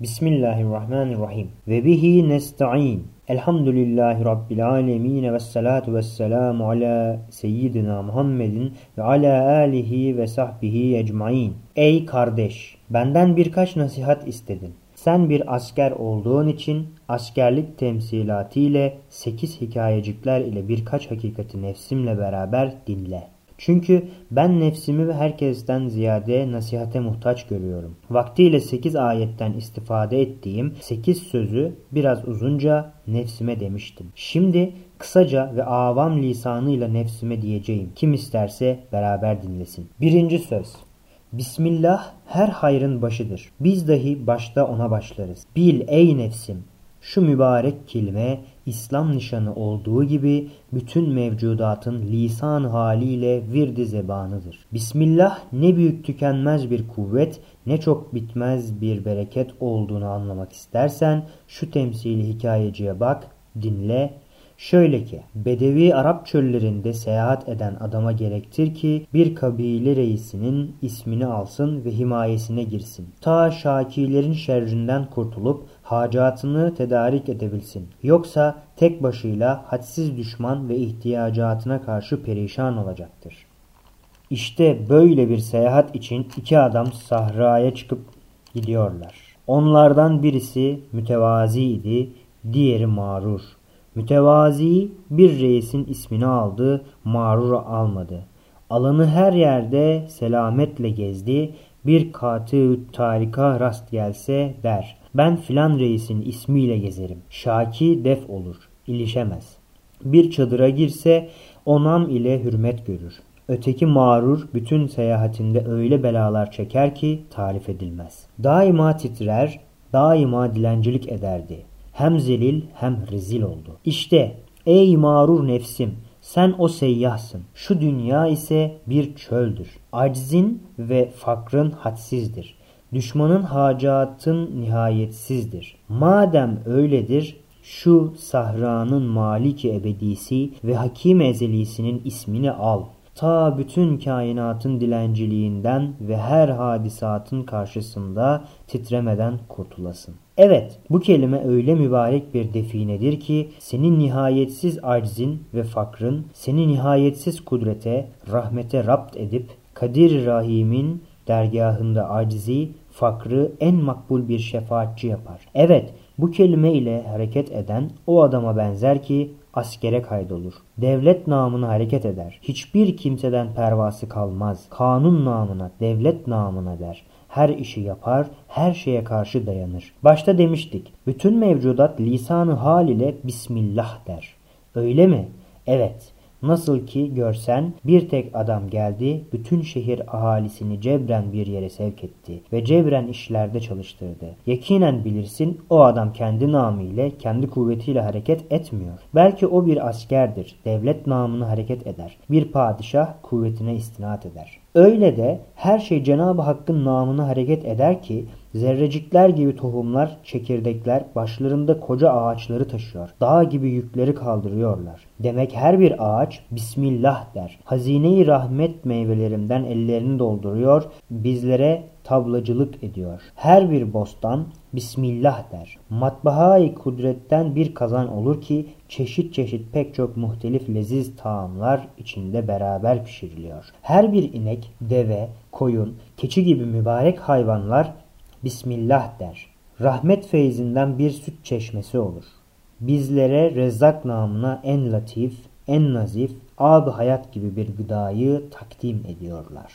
Bismillahirrahmanirrahim. Ve bihi nesta'in. Elhamdülillahi Rabbil alemin ve salatu ve selamu ala seyyidina Muhammedin ve ala alihi ve sahbihi ecmain. Ey kardeş! Benden birkaç nasihat istedin. Sen bir asker olduğun için askerlik temsilatı ile sekiz hikayecikler ile birkaç hakikati nefsimle beraber dinle. Çünkü ben nefsimi ve herkesten ziyade nasihate muhtaç görüyorum. Vaktiyle 8 ayetten istifade ettiğim 8 sözü biraz uzunca nefsime demiştim. Şimdi kısaca ve avam lisanıyla nefsime diyeceğim. Kim isterse beraber dinlesin. Birinci söz. Bismillah her hayrın başıdır. Biz dahi başta ona başlarız. Bil ey nefsim şu mübarek kelime İslam nişanı olduğu gibi bütün mevcudatın lisan haliyle virdi zebanıdır. Bismillah ne büyük tükenmez bir kuvvet ne çok bitmez bir bereket olduğunu anlamak istersen şu temsili hikayeciye bak, dinle Şöyle ki, Bedevi Arap çöllerinde seyahat eden adama gerektir ki bir kabile reisinin ismini alsın ve himayesine girsin. Ta şakilerin şerrinden kurtulup hacatını tedarik edebilsin. Yoksa tek başıyla hadsiz düşman ve ihtiyacatına karşı perişan olacaktır. İşte böyle bir seyahat için iki adam sahraya çıkıp gidiyorlar. Onlardan birisi mütevazi idi, diğeri mağrur. Mütevazi bir reisin ismini aldı, mağrur almadı. Alanı her yerde selametle gezdi, bir katı tarika rast gelse der. Ben filan reisin ismiyle gezerim. Şaki def olur, ilişemez. Bir çadıra girse onam ile hürmet görür. Öteki mağrur bütün seyahatinde öyle belalar çeker ki tarif edilmez. Daima titrer, daima dilencilik ederdi. Hem zelil hem rezil oldu. İşte ey mağrur nefsim sen o seyyahsın. Şu dünya ise bir çöldür. Aczin ve fakrın hadsizdir. Düşmanın hacatın nihayetsizdir. Madem öyledir şu sahranın maliki ebedisi ve hakim ezelisinin ismini al. Ta bütün kainatın dilenciliğinden ve her hadisatın karşısında titremeden kurtulasın. Evet bu kelime öyle mübarek bir definedir ki senin nihayetsiz aczin ve fakrın seni nihayetsiz kudrete, rahmete rapt edip Kadir Rahim'in dergahında acizi, fakrı en makbul bir şefaatçi yapar. Evet bu kelime ile hareket eden o adama benzer ki askere kaydolur. Devlet namına hareket eder. Hiçbir kimseden pervası kalmaz. Kanun namına, devlet namına der. Her işi yapar, her şeye karşı dayanır. Başta demiştik, bütün mevcudat lisanı hal ile Bismillah der. Öyle mi? Evet. Nasıl ki görsen bir tek adam geldi, bütün şehir ahalisini cebren bir yere sevk etti ve cebren işlerde çalıştırdı. Yakinen bilirsin o adam kendi namı ile, kendi kuvvetiyle hareket etmiyor. Belki o bir askerdir, devlet namını hareket eder. Bir padişah kuvvetine istinat eder. Öyle de her şey Cenab-ı Hakk'ın namına hareket eder ki Zerrecikler gibi tohumlar, çekirdekler başlarında koca ağaçları taşıyor. Dağ gibi yükleri kaldırıyorlar. Demek her bir ağaç Bismillah der. Hazine-i rahmet meyvelerinden ellerini dolduruyor, bizlere tablacılık ediyor. Her bir bostan Bismillah der. Matbaha-i kudretten bir kazan olur ki çeşit çeşit pek çok muhtelif leziz taamlar içinde beraber pişiriliyor. Her bir inek, deve, koyun, keçi gibi mübarek hayvanlar Bismillah der. Rahmet feyzinden bir süt çeşmesi olur. Bizlere rezzak namına en latif, en nazif, ab hayat gibi bir gıdayı takdim ediyorlar.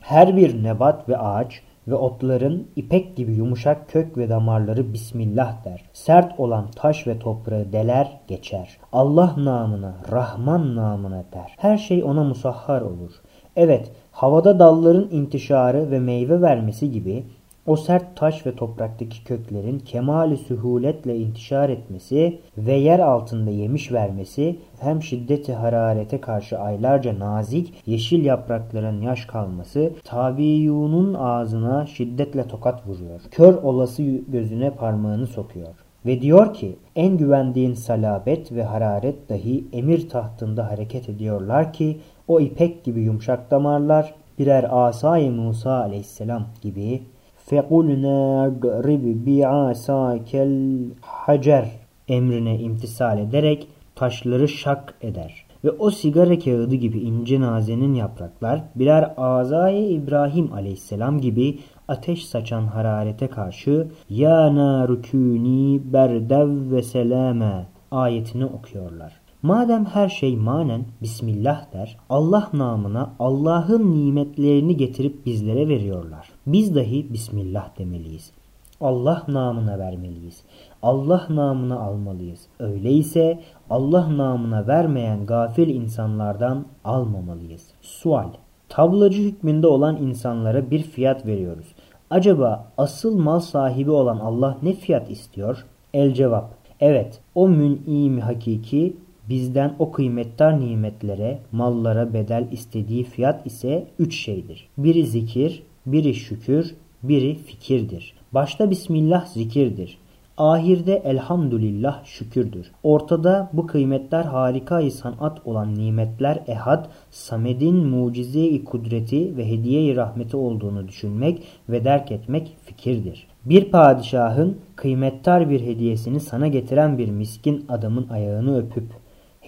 Her bir nebat ve ağaç ve otların ipek gibi yumuşak kök ve damarları Bismillah der. Sert olan taş ve toprağı deler geçer. Allah namına, Rahman namına der. Her şey ona musahhar olur. Evet, havada dalların intişarı ve meyve vermesi gibi o sert taş ve topraktaki köklerin kemali sühuletle intişar etmesi ve yer altında yemiş vermesi hem şiddeti hararete karşı aylarca nazik yeşil yaprakların yaş kalması tabiiyunun ağzına şiddetle tokat vuruyor. Kör olası gözüne parmağını sokuyor. Ve diyor ki en güvendiğin salabet ve hararet dahi emir tahtında hareket ediyorlar ki o ipek gibi yumuşak damarlar birer asay Musa aleyhisselam gibi فَقُلْنَا اَضْرِبْ بِعَاسَاكَ الْحَجَرِ emrine imtisal ederek taşları şak eder. Ve o sigara kağıdı gibi ince nazenin yapraklar birer azayı İbrahim aleyhisselam gibi ateş saçan hararete karşı ya narukuni berdev ve selame ayetini okuyorlar. Madem her şey manen Bismillah der, Allah namına Allah'ın nimetlerini getirip bizlere veriyorlar. Biz dahi Bismillah demeliyiz. Allah namına vermeliyiz. Allah namına almalıyız. Öyleyse Allah namına vermeyen gafil insanlardan almamalıyız. Sual Tablacı hükmünde olan insanlara bir fiyat veriyoruz. Acaba asıl mal sahibi olan Allah ne fiyat istiyor? El cevap. Evet, o mün'im hakiki bizden o kıymettar nimetlere, mallara bedel istediği fiyat ise üç şeydir. Biri zikir, biri şükür, biri fikirdir. Başta Bismillah zikirdir. Ahirde elhamdülillah şükürdür. Ortada bu kıymetler harikayı sanat olan nimetler ehad, Samed'in mucize-i kudreti ve hediye-i rahmeti olduğunu düşünmek ve derk etmek fikirdir. Bir padişahın kıymettar bir hediyesini sana getiren bir miskin adamın ayağını öpüp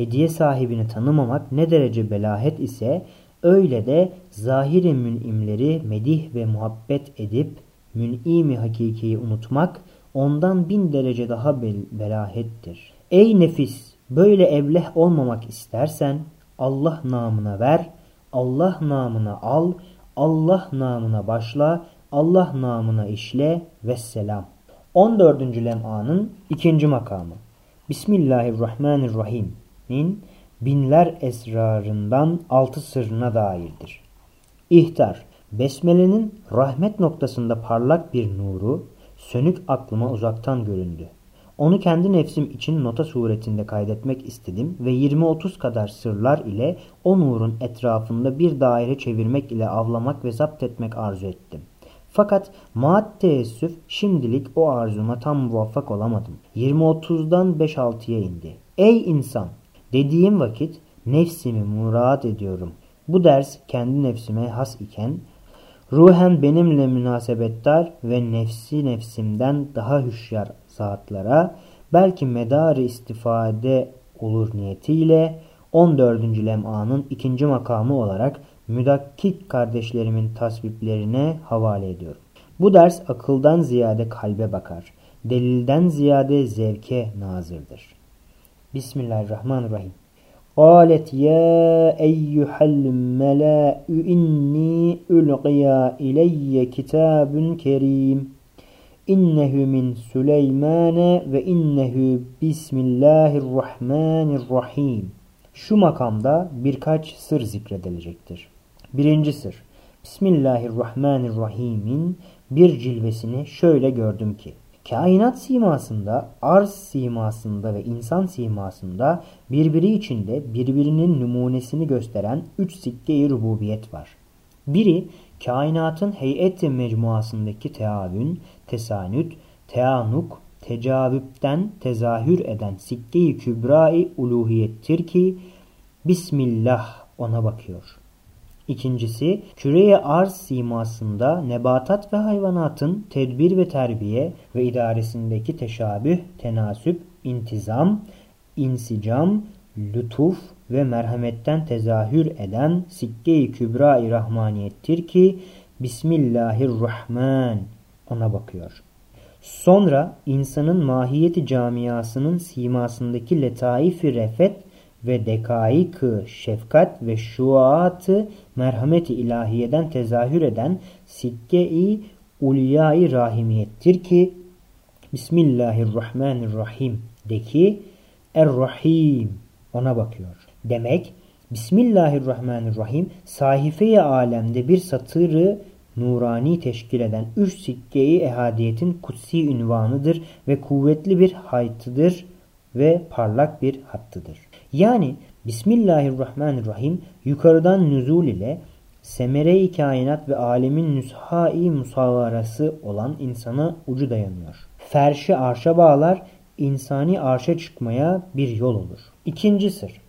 hediye sahibini tanımamak ne derece belahet ise öyle de zahiri münimleri medih ve muhabbet edip mün'imi hakikiyi unutmak ondan bin derece daha bel belahettir. Ey nefis! Böyle evleh olmamak istersen Allah namına ver, Allah namına al, Allah namına başla, Allah namına işle ve selam. 14. lem'anın ikinci makamı. Bismillahirrahmanirrahim'in binler esrarından altı sırrına dairdir. İhtar Besmele'nin rahmet noktasında parlak bir nuru, sönük aklıma uzaktan göründü. Onu kendi nefsim için nota suretinde kaydetmek istedim ve 20-30 kadar sırlar ile o nurun etrafında bir daire çevirmek ile avlamak ve zapt etmek arzu ettim. Fakat maat teessüf şimdilik o arzuma tam muvaffak olamadım. 20-30'dan 5-6'ya indi. Ey insan! Dediğim vakit nefsimi murad ediyorum. Bu ders kendi nefsime has iken ruhen benimle münasebettar ve nefsi nefsimden daha hüşyar zatlara belki medarı istifade olur niyetiyle 14. lem'anın ikinci makamı olarak müdakkik kardeşlerimin tasviplerine havale ediyorum. Bu ders akıldan ziyade kalbe bakar. Delilden ziyade zevke nazırdır. Bismillahirrahmanirrahim. Qalet ya eyyuhel melâ'ü inni ulqiya ileyye kitabun kerim. İnnehu min Süleymane ve innehu bismillahirrahmanirrahim. Şu makamda birkaç sır zikredilecektir. Birinci sır. Bismillahirrahmanirrahim'in bir cilvesini şöyle gördüm ki Kainat simasında, arz simasında ve insan simasında birbiri içinde birbirinin numunesini gösteren üç sikke-i rububiyet var. Biri kainatın heyet mecmuasındaki teavün, tesanüt, teanuk, tecavüpten tezahür eden sikke-i kübra-i uluhiyettir ki Bismillah ona bakıyor. İkincisi, küreye arz simasında nebatat ve hayvanatın tedbir ve terbiye ve idaresindeki teşabüh, tenasüp, intizam, insicam, lütuf ve merhametten tezahür eden sikke-i kübra-i rahmaniyettir ki Bismillahirrahman ona bakıyor. Sonra insanın mahiyeti camiasının simasındaki letaif-i refet ve dekaik-ı şefkat ve şuatı merhameti ilahiyeden tezahür eden sikke-i ulya-i rahimiyettir ki Bismillahirrahmanirrahim de ki Er-Rahim ona bakıyor. Demek Bismillahirrahmanirrahim sahife-i alemde bir satırı nurani teşkil eden üç sikke-i ehadiyetin kutsi ünvanıdır ve kuvvetli bir haytıdır ve parlak bir hattıdır. Yani Bismillahirrahmanirrahim yukarıdan nüzul ile semere-i kainat ve alemin nüshai musavarası olan insana ucu dayanıyor. Ferşi arşa bağlar, insani arşa çıkmaya bir yol olur. İkinci sır.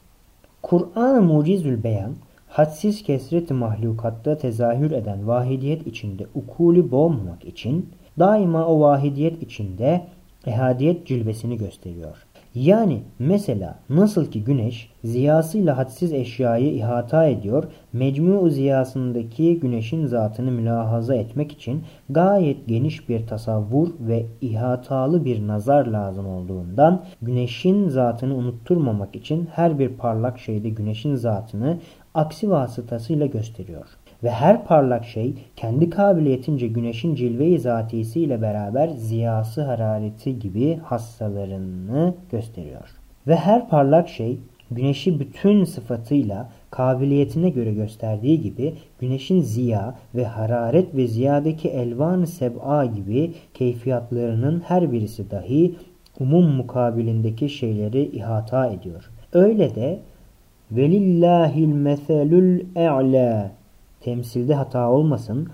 Kur'an-ı Mucizül Beyan hadsiz kesret mahlukatta tezahür eden vahidiyet içinde ukuli boğmamak için daima o vahidiyet içinde ehadiyet cilvesini gösteriyor. Yani mesela nasıl ki güneş ziyasıyla hadsiz eşyayı ihata ediyor, mecmu ziyasındaki güneşin zatını mülahaza etmek için gayet geniş bir tasavvur ve ihatalı bir nazar lazım olduğundan güneşin zatını unutturmamak için her bir parlak şeyde güneşin zatını aksi vasıtasıyla gösteriyor. Ve her parlak şey kendi kabiliyetince güneşin cilve-i zatisiyle beraber ziyası harareti gibi hassalarını gösteriyor. Ve her parlak şey güneşi bütün sıfatıyla kabiliyetine göre gösterdiği gibi güneşin ziya ve hararet ve ziyadaki elvan seb'a gibi keyfiyatlarının her birisi dahi umum mukabilindeki şeyleri ihata ediyor. Öyle de velillahil meselül e'la temsilde hata olmasın.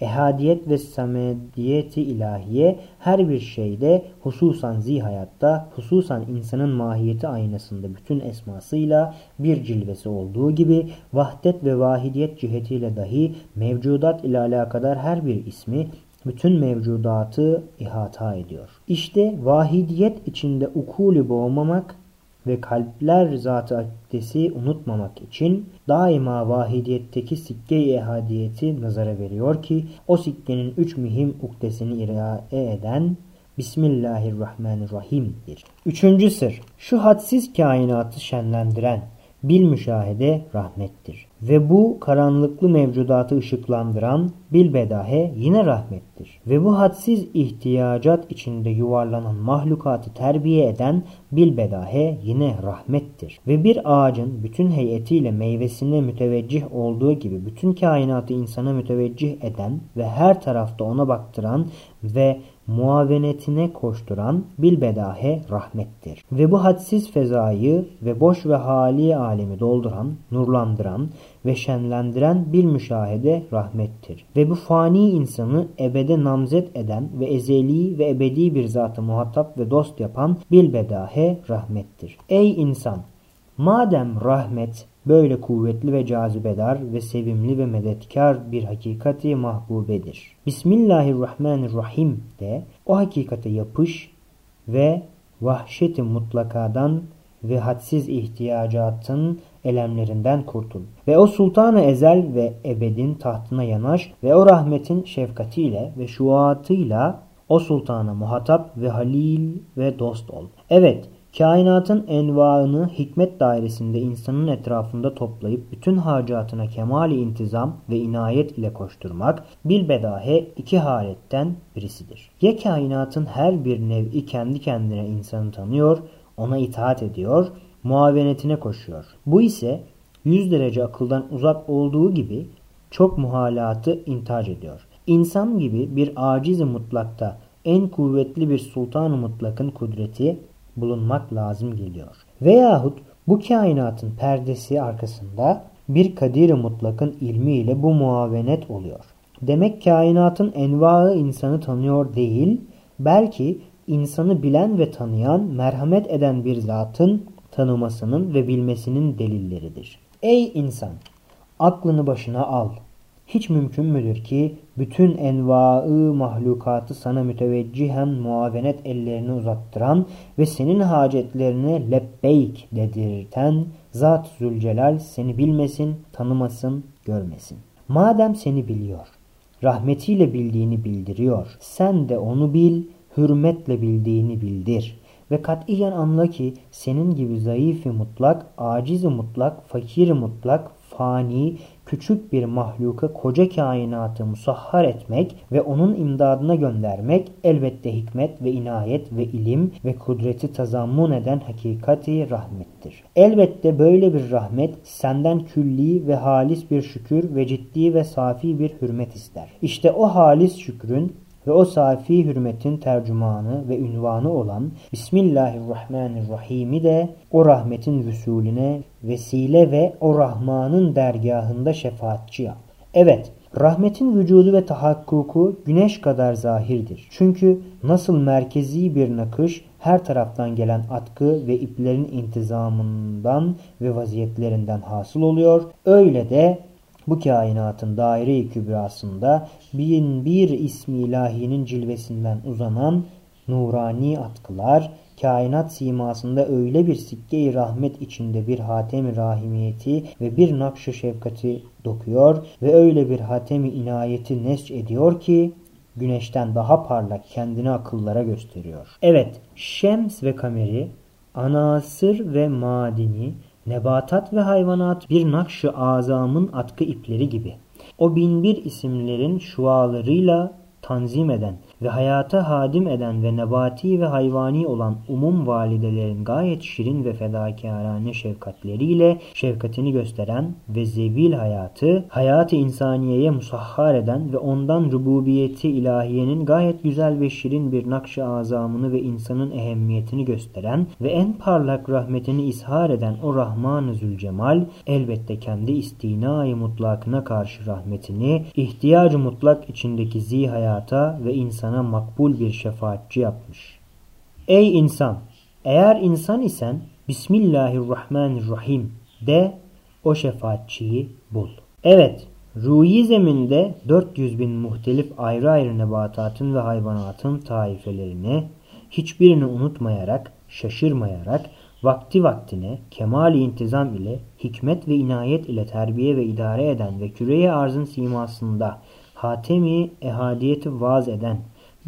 Ehadiyet ve samediyeti ilahiye her bir şeyde hususan zihayatta, hususan insanın mahiyeti aynasında bütün esmasıyla bir cilvesi olduğu gibi vahdet ve vahidiyet cihetiyle dahi mevcudat ile alakadar her bir ismi bütün mevcudatı ihata ediyor. İşte vahidiyet içinde ukuli boğmamak ve kalpler zatı akdesi unutmamak için daima vahidiyetteki sikke-i ehadiyeti nazara veriyor ki o sikkenin üç mühim ukdesini irae eden Bismillahirrahmanirrahim'dir. Üçüncü sır, şu hadsiz kainatı şenlendiren, bil müşahede rahmettir. Ve bu karanlıklı mevcudatı ışıklandıran bilbedahe yine rahmettir. Ve bu hadsiz ihtiyacat içinde yuvarlanan mahlukatı terbiye eden bilbedahe yine rahmettir. Ve bir ağacın bütün heyetiyle meyvesine müteveccih olduğu gibi bütün kainatı insana müteveccih eden ve her tarafta ona baktıran ve muavenetine koşturan bilbedahe rahmettir. Ve bu hadsiz fezayı ve boş ve hali alemi dolduran, nurlandıran ve şenlendiren bir müşahede rahmettir. Ve bu fani insanı ebede namzet eden ve ezeli ve ebedi bir zatı muhatap ve dost yapan bilbedahe rahmettir. Ey insan! Madem rahmet böyle kuvvetli ve cazibedar ve sevimli ve medetkar bir hakikati mahbubedir. Bismillahirrahmanirrahim de o hakikate yapış ve vahşeti mutlakadan ve hadsiz ihtiyacatın elemlerinden kurtul. Ve o sultanı ezel ve ebedin tahtına yanaş ve o rahmetin şefkatiyle ve şuatıyla o sultana muhatap ve halil ve dost ol. Evet, kainatın envaını hikmet dairesinde insanın etrafında toplayıp bütün hacatına kemali intizam ve inayet ile koşturmak bilbedahe iki haletten birisidir. Ya kainatın her bir nevi kendi kendine insanı tanıyor, ona itaat ediyor muavenetine koşuyor. Bu ise 100 derece akıldan uzak olduğu gibi çok muhalatı intac ediyor. İnsan gibi bir aciz mutlakta en kuvvetli bir sultan mutlakın kudreti bulunmak lazım geliyor. Veyahut bu kainatın perdesi arkasında bir kadir mutlakın ilmiyle bu muavenet oluyor. Demek kainatın envaı insanı tanıyor değil, belki insanı bilen ve tanıyan, merhamet eden bir zatın tanımasının ve bilmesinin delilleridir. Ey insan! Aklını başına al. Hiç mümkün müdür ki bütün envaı mahlukatı sana müteveccihen muavenet ellerini uzattıran ve senin hacetlerine lebbeyk dedirten Zat Zülcelal seni bilmesin, tanımasın, görmesin. Madem seni biliyor, rahmetiyle bildiğini bildiriyor, sen de onu bil, hürmetle bildiğini bildir. Ve katiyen anla ki senin gibi zayıf-ı mutlak, aciz-i mutlak, fakir mutlak, fani, küçük bir mahluka koca kainatı musahhar etmek ve onun imdadına göndermek elbette hikmet ve inayet ve ilim ve kudreti tazammun eden hakikati rahmettir. Elbette böyle bir rahmet senden külli ve halis bir şükür ve ciddi ve safi bir hürmet ister. İşte o halis şükrün ve o safi hürmetin tercümanı ve ünvanı olan Bismillahirrahmanirrahim'i de o rahmetin vüsulüne vesile ve o Rahman'ın dergahında şefaatçi yap. Evet, Rahmetin vücudu ve tahakkuku güneş kadar zahirdir. Çünkü nasıl merkezi bir nakış her taraftan gelen atkı ve iplerin intizamından ve vaziyetlerinden hasıl oluyor. Öyle de bu kainatın daire-i kübrasında bin bir ismi ilahinin cilvesinden uzanan nurani atkılar, kainat simasında öyle bir sikke-i rahmet içinde bir hatem-i rahimiyeti ve bir nakş-ı şefkati dokuyor ve öyle bir hatem-i inayeti nesç ediyor ki güneşten daha parlak kendini akıllara gösteriyor. Evet, şems ve kameri, anasır ve madini, nebatat ve hayvanat bir nakş-ı azamın atkı ipleri gibi. O binbir isimlerin şualarıyla tanzim eden ve hayata hadim eden ve nebati ve hayvani olan umum validelerin gayet şirin ve fedakârane şefkatleriyle şefkatini gösteren ve zevil hayatı, hayatı insaniyeye musahhar eden ve ondan rububiyeti ilahiyenin gayet güzel ve şirin bir nakş-ı azamını ve insanın ehemmiyetini gösteren ve en parlak rahmetini ishar eden o Rahman-ı Zülcemal elbette kendi istinai mutlakına karşı rahmetini ihtiyacı mutlak içindeki zi hayata ve insan insana makbul bir şefaatçi yapmış. Ey insan! Eğer insan isen Bismillahirrahmanirrahim de o şefaatçiyi bul. Evet, ruhi zeminde 400 bin muhtelif ayrı ayrı nebatatın ve hayvanatın taifelerini hiçbirini unutmayarak, şaşırmayarak, vakti vaktine, kemali intizam ile, hikmet ve inayet ile terbiye ve idare eden ve küreye arzın simasında hatemi ehadiyeti vaz eden,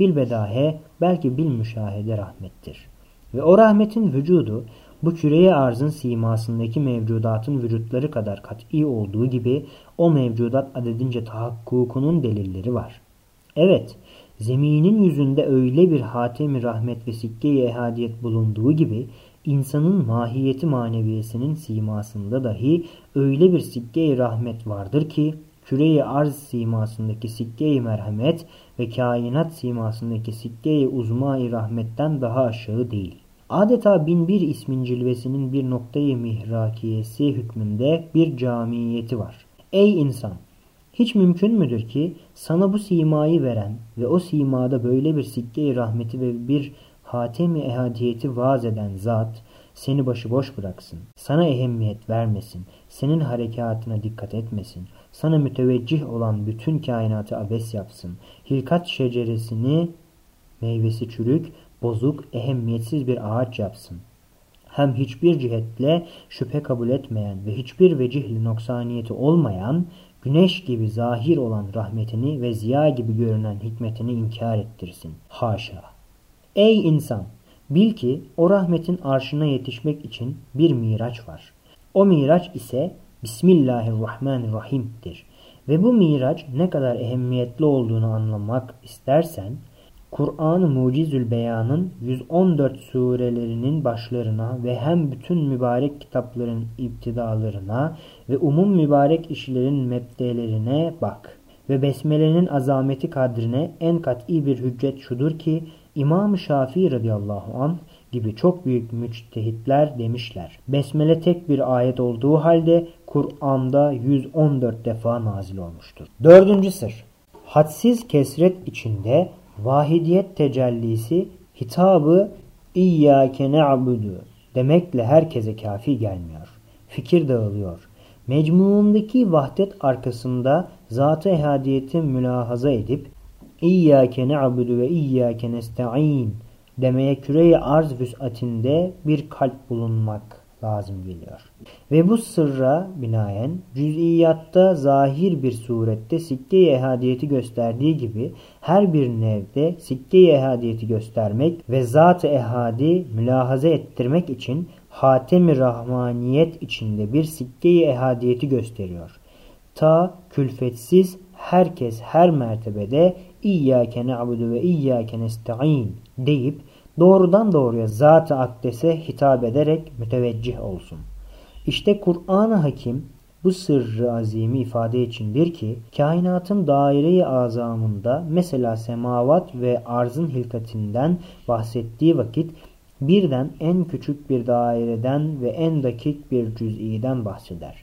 bilbedahe belki bil müşahede rahmettir. Ve o rahmetin vücudu bu küreye arzın simasındaki mevcudatın vücutları kadar kat'i olduğu gibi o mevcudat adedince tahakkukunun delilleri var. Evet, zeminin yüzünde öyle bir hatemi rahmet ve sikke-i ehadiyet bulunduğu gibi insanın mahiyeti maneviyesinin simasında dahi öyle bir sikke-i rahmet vardır ki küre arz simasındaki sikke-i merhamet ve kainat simasındaki sikke-i uzma-i rahmetten daha aşağı değil. Adeta bin bir ismin cilvesinin bir noktayı mihrakiyesi hükmünde bir camiyeti var. Ey insan! Hiç mümkün müdür ki sana bu simayı veren ve o simada böyle bir sikke-i rahmeti ve bir hatemi ehadiyeti vaaz eden zat seni başıboş bıraksın, sana ehemmiyet vermesin, senin harekatına dikkat etmesin, sana müteveccih olan bütün kainatı abes yapsın. Hilkat şeceresini meyvesi çürük, bozuk, ehemmiyetsiz bir ağaç yapsın. Hem hiçbir cihetle şüphe kabul etmeyen ve hiçbir vecihli noksaniyeti olmayan, güneş gibi zahir olan rahmetini ve ziya gibi görünen hikmetini inkar ettirsin. Haşa! Ey insan! Bil ki o rahmetin arşına yetişmek için bir miraç var. O miraç ise Bismillahirrahmanirrahim'dir. Ve bu miraç ne kadar ehemmiyetli olduğunu anlamak istersen Kur'an-ı Mucizül Beyan'ın 114 surelerinin başlarına ve hem bütün mübarek kitapların iptidalarına ve umum mübarek işlerin mebdelerine bak. Ve Besmele'nin azameti kadrine en kat'i bir hüccet şudur ki İmam-ı Şafii radıyallahu anh gibi çok büyük müçtehitler demişler. Besmele tek bir ayet olduğu halde Kur'an'da 114 defa nazil olmuştur. Dördüncü sır. Hadsiz kesret içinde vahidiyet tecellisi hitabı İyyâke ne'budu demekle herkese kafi gelmiyor. Fikir dağılıyor. Mecmuundaki vahdet arkasında zat-ı ehadiyeti mülahaza edip İyyâke ne'budu ve İyyâke nesta'in demeye küre arz vüsatinde bir kalp bulunmak lazım geliyor. Ve bu sırra binaen cüz'iyatta zahir bir surette sikke-i ehadiyeti gösterdiği gibi her bir nevde sikke-i ehadiyeti göstermek ve zat-ı ehadi mülahaza ettirmek için hatem-i rahmaniyet içinde bir sikke-i ehadiyeti gösteriyor. Ta külfetsiz herkes her mertebede İyyâke ne'budu ve İyyâke nesta'in deyip doğrudan doğruya Zat-ı Akdes'e hitap ederek müteveccih olsun. İşte Kur'an-ı Hakim bu sırrı azimi ifade içindir ki kainatın daire-i azamında mesela semavat ve arzın hilkatinden bahsettiği vakit birden en küçük bir daireden ve en dakik bir cüz'iden bahseder.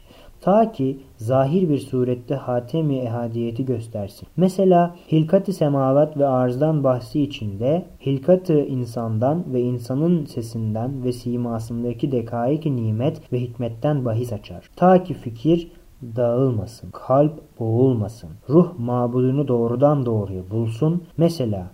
Ta ki zahir bir surette hatemi ehadiyeti göstersin. Mesela hilkat-ı semavat ve arzdan bahsi içinde hilkat-ı insandan ve insanın sesinden ve simasındaki dekaik nimet ve hikmetten bahis açar. Ta ki fikir dağılmasın, kalp boğulmasın, ruh mabudunu doğrudan doğruya bulsun. Mesela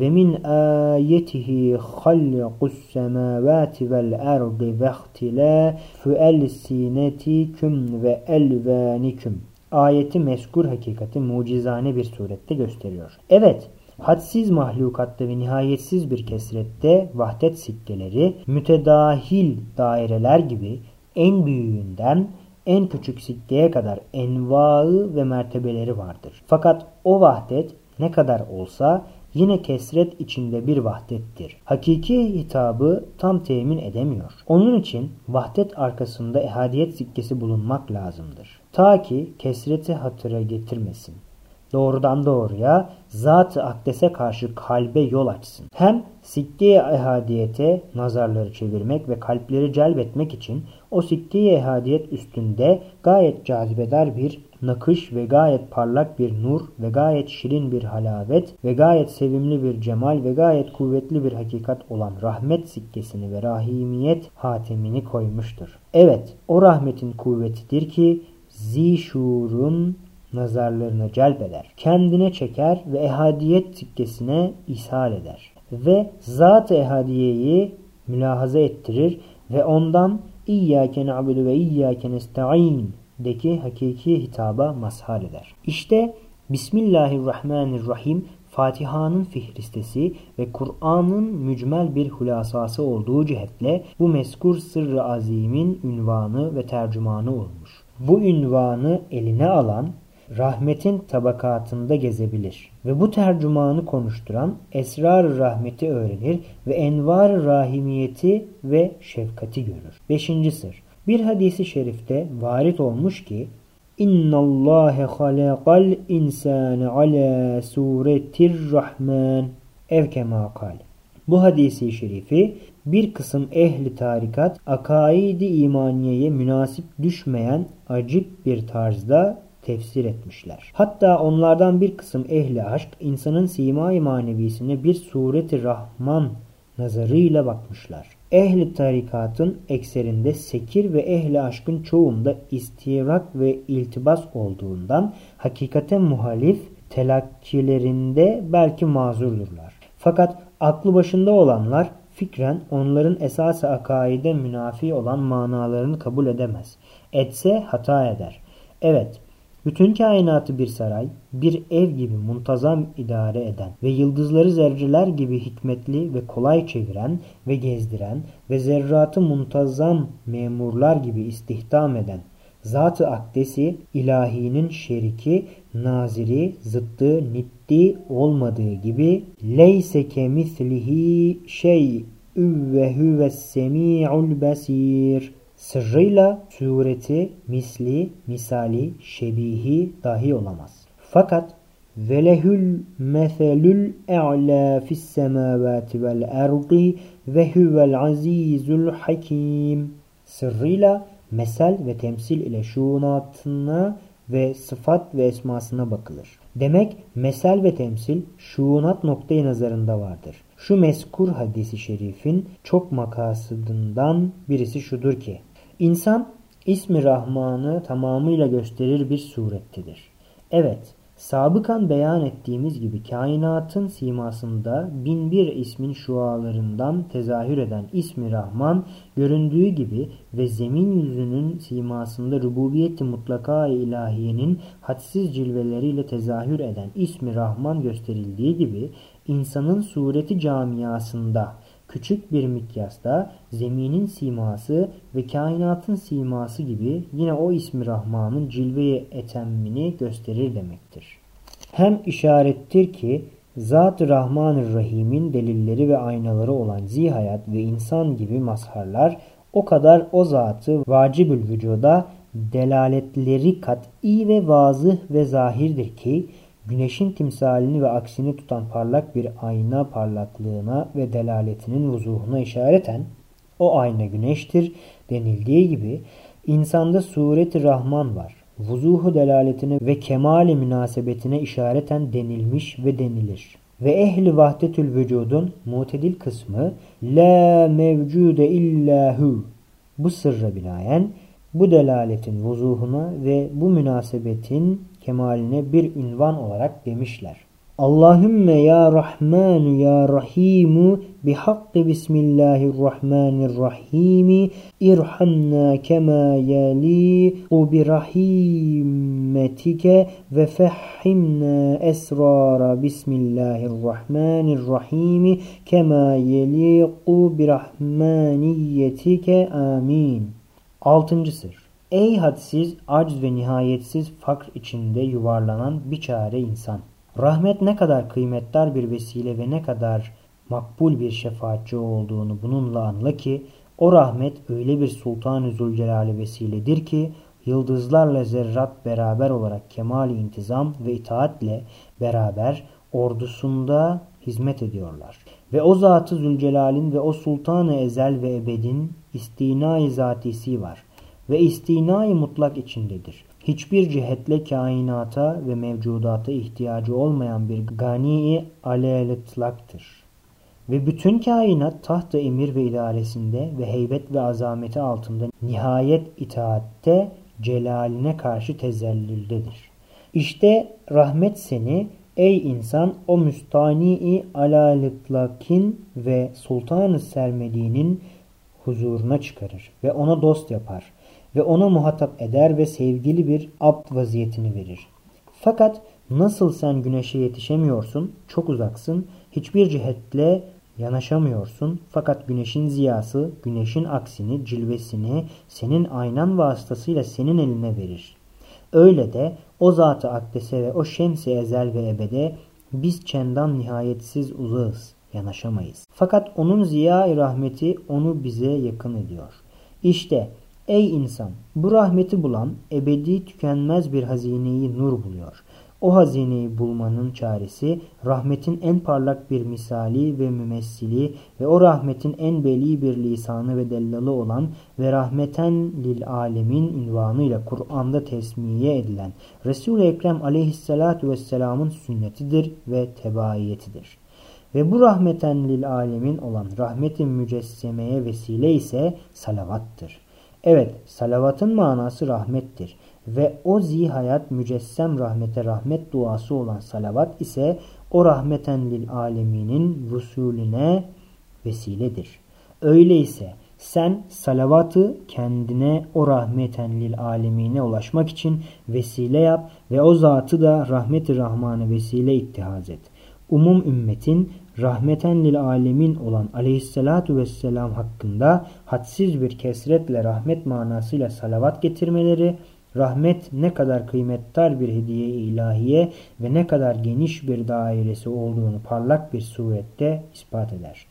ve min ayetihi halqus semavati vel ardı ve ihtilafu elsinetikum ve elvanikum. Ayeti meskur hakikati mucizane bir surette gösteriyor. Evet, hadsiz mahlukatta ve nihayetsiz bir kesrette vahdet sikkeleri mütedahil daireler gibi en büyüğünden en küçük sikkeye kadar envaı ve mertebeleri vardır. Fakat o vahdet ne kadar olsa yine kesret içinde bir vahdettir. Hakiki hitabı tam temin edemiyor. Onun için vahdet arkasında ehadiyet sikkesi bulunmak lazımdır. Ta ki kesreti hatıra getirmesin. Doğrudan doğruya zat-ı akdese karşı kalbe yol açsın. Hem sikke-i ehadiyete nazarları çevirmek ve kalpleri celbetmek için o sikke-i ehadiyet üstünde gayet cazibedar bir nakış ve gayet parlak bir nur ve gayet şirin bir halavet ve gayet sevimli bir cemal ve gayet kuvvetli bir hakikat olan rahmet sikkesini ve rahimiyet hatemini koymuştur. Evet o rahmetin kuvvetidir ki zişurun nazarlarını celbeder. Kendine çeker ve ehadiyet sikkesine ishal eder. Ve zat-ı ehadiyeyi mülahaza ettirir ve ondan İyyâke na'budu ve iyyâke nesta'in deki hakiki hitaba mazhar eder. İşte Bismillahirrahmanirrahim Fatiha'nın fihristesi ve Kur'an'ın mücmel bir hulasası olduğu cihetle bu meskur sırrı azimin ünvanı ve tercümanı olmuş. Bu ünvanı eline alan rahmetin tabakatında gezebilir ve bu tercümanı konuşturan esrar rahmeti öğrenir ve envar rahimiyeti ve şefkati görür. Beşinci sır. Bir hadisi şerifte varit olmuş ki İnna Allahe halakal insane ala suretir rahman ev kema kal. Bu hadisi şerifi bir kısım ehli tarikat akaidi imaniyeye münasip düşmeyen acip bir tarzda tefsir etmişler. Hatta onlardan bir kısım ehli aşk insanın sima-i manevisine bir sureti rahman nazarıyla bakmışlar. Ehli tarikatın ekserinde sekir ve ehli aşkın çoğunda istirak ve iltibas olduğundan hakikate muhalif telakkilerinde belki mazurdurlar. Fakat aklı başında olanlar fikren onların esas-ı akaide münafi olan manalarını kabul edemez. Etse hata eder. Evet, bütün kainatı bir saray, bir ev gibi muntazam idare eden ve yıldızları zerreler gibi hikmetli ve kolay çeviren ve gezdiren ve zerratı muntazam memurlar gibi istihdam eden Zat-ı Akdesi ilahinin şeriki, naziri, zıttı, nitti olmadığı gibi leyse kemislihi şey ve huves semi'ul basir Sırrıyla sureti, misli, misali, şebihi dahi olamaz. Fakat velehül meselül e'lâ fis semâvâti vel erdi ve huvel azîzul hakim. Sırrıyla mesel ve temsil ile şuunatına ve sıfat ve esmasına bakılır. Demek mesel ve temsil şuunat noktayı nazarında vardır. Şu meskur hadisi şerifin çok makasıdından birisi şudur ki İnsan ismi Rahman'ı tamamıyla gösterir bir surettedir. Evet, sabıkan beyan ettiğimiz gibi kainatın simasında bin bir ismin şualarından tezahür eden ismi Rahman göründüğü gibi ve zemin yüzünün simasında rububiyeti mutlaka ilahiyenin hadsiz cilveleriyle tezahür eden ismi Rahman gösterildiği gibi insanın sureti camiasında küçük bir mikyasta zeminin siması ve kainatın siması gibi yine o ismi Rahman'ın cilve-i etemmini gösterir demektir. Hem işarettir ki Zat-ı Rahman-ı Rahim'in delilleri ve aynaları olan zihayat ve insan gibi mazharlar o kadar o zatı vacibül vücuda delaletleri kat'i ve vazıh ve zahirdir ki güneşin timsalini ve aksini tutan parlak bir ayna parlaklığına ve delaletinin vuzuhuna işareten o ayna güneştir denildiği gibi İnsanda sureti Rahman var. Vuzuhu delaletine ve kemali münasebetine işareten denilmiş ve denilir. Ve ehli vahdetül vücudun mutedil kısmı La mevcude illahu bu sırra binaen bu delaletin vuzuhuna ve bu münasebetin kemaline bir ünvan olarak demişler. Allahümme ya Rahmanu ya Rahimu bihakkı Bismillahirrahmanirrahim irhamna kema yaliqu birahmetike ve fehhimna esrara Bismillahirrahmanirrahim kema yaliqu birahmaniyetike amin. Altıncı sır. Ey hadsiz, acz ve nihayetsiz fakr içinde yuvarlanan bir çare insan. Rahmet ne kadar kıymetdar bir vesile ve ne kadar makbul bir şefaatçi olduğunu bununla anla ki o rahmet öyle bir Sultan-ı Zülcelal'e vesiledir ki yıldızlarla zerrat beraber olarak kemali intizam ve itaatle beraber ordusunda hizmet ediyorlar. Ve o Zat-ı Zülcelal'in ve o Sultan-ı Ezel ve Ebed'in istinai zatisi var ve istinai mutlak içindedir hiçbir cihetle kainata ve mevcudata ihtiyacı olmayan bir gani-i aleyletlaktır. Ve bütün kainat taht-ı emir ve idaresinde ve heybet ve azameti altında nihayet itaatte celaline karşı tezellüldedir. İşte rahmet seni ey insan o müstani-i alaletlakin ve sultan-ı sermediğinin huzuruna çıkarır ve ona dost yapar ve ona muhatap eder ve sevgili bir abd vaziyetini verir. Fakat nasıl sen güneşe yetişemiyorsun, çok uzaksın, hiçbir cihetle yanaşamıyorsun fakat güneşin ziyası, güneşin aksini, cilvesini senin aynan vasıtasıyla senin eline verir. Öyle de o zatı akdese ve o şemsi ezel ve ebede biz çendan nihayetsiz uzağız, yanaşamayız. Fakat onun ziya rahmeti onu bize yakın ediyor. İşte Ey insan! Bu rahmeti bulan ebedi tükenmez bir hazineyi nur buluyor. O hazineyi bulmanın çaresi rahmetin en parlak bir misali ve mümessili ve o rahmetin en beli bir lisanı ve dellalı olan ve rahmeten lil alemin ünvanıyla Kur'an'da tesmiye edilen Resul-i Ekrem aleyhissalatu vesselamın sünnetidir ve tebaiyetidir. Ve bu rahmeten lil alemin olan rahmetin mücessemeye vesile ise salavattır. Evet, salavatın manası rahmettir ve o zihayat mücessem rahmete rahmet duası olan salavat ise o rahmeten lil aleminin vusulüne vesiledir. Öyleyse sen salavatı kendine o rahmeten lil alemine ulaşmak için vesile yap ve o zatı da rahmeti rahmanı vesile ittihaz et. Umum ümmetin rahmeten lil alemin olan aleyhissalatu vesselam hakkında hadsiz bir kesretle rahmet manasıyla salavat getirmeleri, rahmet ne kadar kıymettar bir hediye ilahiye ve ne kadar geniş bir dairesi olduğunu parlak bir surette ispat eder.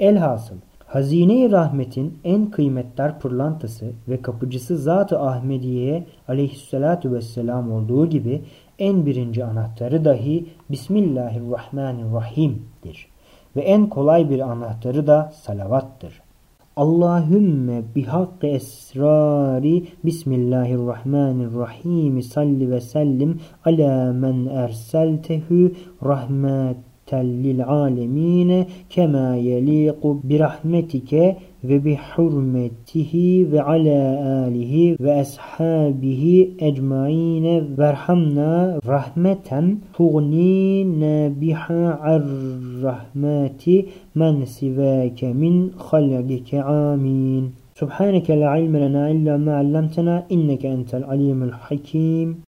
Elhasıl Hazine-i rahmetin en kıymetdar pırlantası ve kapıcısı Zat-ı Ahmediye'ye aleyhissalatu vesselam olduğu gibi en birinci anahtarı dahi Bismillahirrahmanirrahim'dir. Ve en kolay bir anahtarı da salavattır. Allahümme bihakkı esrari Bismillahirrahmanirrahim salli ve sellim ala men erseltehu rahmet lil'alemine kema yeliqu birahmetike وبحرمته وعلى آله وأصحابه أجمعين. وارحمنا رحمة تغنينا بها عن رحمات من سواك من خلقك. آمين. سبحانك لا علم لنا إلا ما علمتنا إنك أنت العليم الحكيم.